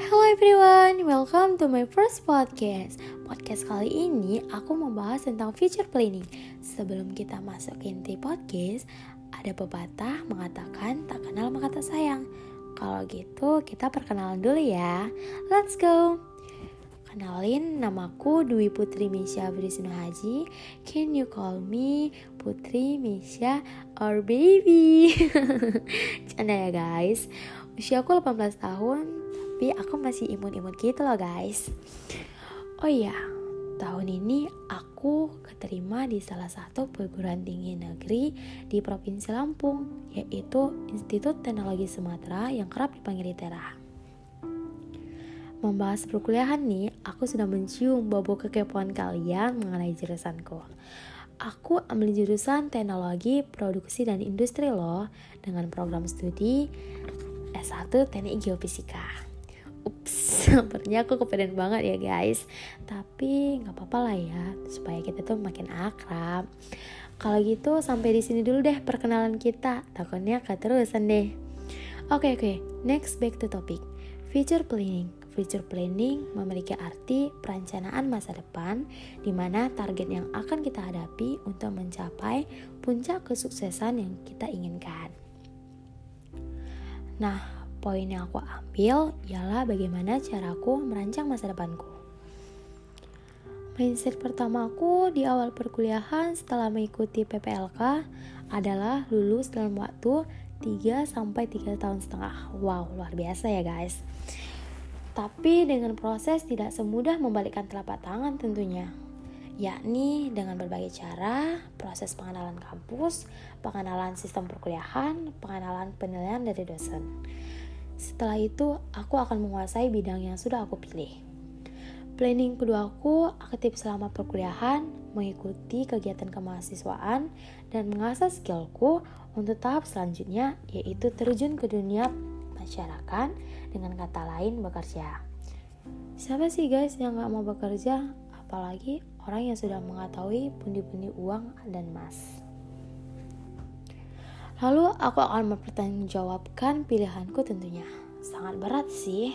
Hello everyone, welcome to my first podcast. Podcast kali ini aku membahas tentang future planning. Sebelum kita masuk ke inti podcast, ada pepatah mengatakan tak kenal maka tak sayang. Kalau gitu kita perkenalan dulu ya. Let's go. Kenalin, namaku Dwi Putri Misha Brisno Haji. Can you call me Putri Misha or baby? Canda ya guys. Usia aku 18 tahun, tapi aku masih imun-imun gitu loh guys. Oh iya, tahun ini aku keterima di salah satu perguruan tinggi negeri di Provinsi Lampung, yaitu Institut Teknologi Sumatera yang kerap dipanggil ITERA membahas perkuliahan nih, aku sudah mencium bobo kekepoan kalian mengenai jurusanku. Aku ambil jurusan teknologi, produksi, dan industri loh dengan program studi S1 Teknik Geofisika. Ups, sepertinya aku kepedean banget ya guys. Tapi nggak apa-apa lah ya, supaya kita tuh makin akrab. Kalau gitu sampai di sini dulu deh perkenalan kita. Takutnya keterusan deh. Oke okay, oke, okay. next back to topic. Future planning. Future planning memiliki arti perencanaan masa depan di mana target yang akan kita hadapi untuk mencapai puncak kesuksesan yang kita inginkan. Nah, poin yang aku ambil ialah bagaimana caraku merancang masa depanku. Mindset pertamaku di awal perkuliahan setelah mengikuti PPLK adalah lulus dalam waktu 3 sampai 3 tahun setengah. Wow, luar biasa ya guys. Tapi dengan proses tidak semudah membalikkan telapak tangan tentunya yakni dengan berbagai cara, proses pengenalan kampus, pengenalan sistem perkuliahan, pengenalan penilaian dari dosen. Setelah itu, aku akan menguasai bidang yang sudah aku pilih. Planning kedua aku aktif selama perkuliahan, mengikuti kegiatan kemahasiswaan, dan mengasah skillku untuk tahap selanjutnya, yaitu terjun ke dunia masyarakat dengan kata lain bekerja. Siapa sih guys yang gak mau bekerja? Apalagi orang yang sudah mengetahui pundi-pundi uang dan emas. Lalu aku akan mempertanggungjawabkan pilihanku tentunya. Sangat berat sih,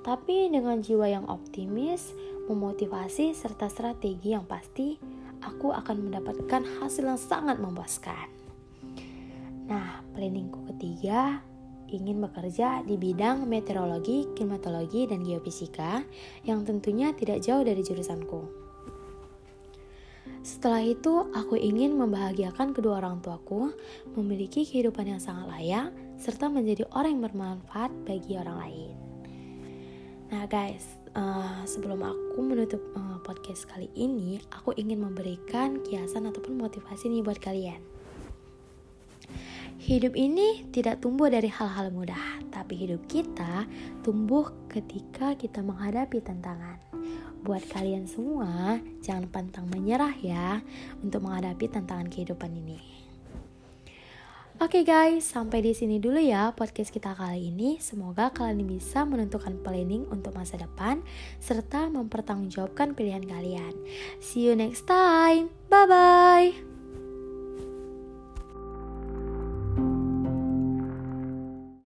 tapi dengan jiwa yang optimis, memotivasi, serta strategi yang pasti, aku akan mendapatkan hasil yang sangat memuaskan. Nah, planningku ketiga ingin bekerja di bidang meteorologi, klimatologi, dan geofisika yang tentunya tidak jauh dari jurusanku. Setelah itu, aku ingin membahagiakan kedua orang tuaku, memiliki kehidupan yang sangat layak, serta menjadi orang yang bermanfaat bagi orang lain. Nah, guys, uh, sebelum aku menutup uh, podcast kali ini, aku ingin memberikan kiasan ataupun motivasi nih buat kalian. Hidup ini tidak tumbuh dari hal-hal mudah, tapi hidup kita tumbuh ketika kita menghadapi tantangan. Buat kalian semua, jangan pantang menyerah ya untuk menghadapi tantangan kehidupan ini. Oke okay guys, sampai di sini dulu ya podcast kita kali ini. Semoga kalian bisa menentukan planning untuk masa depan serta mempertanggungjawabkan pilihan kalian. See you next time. Bye bye.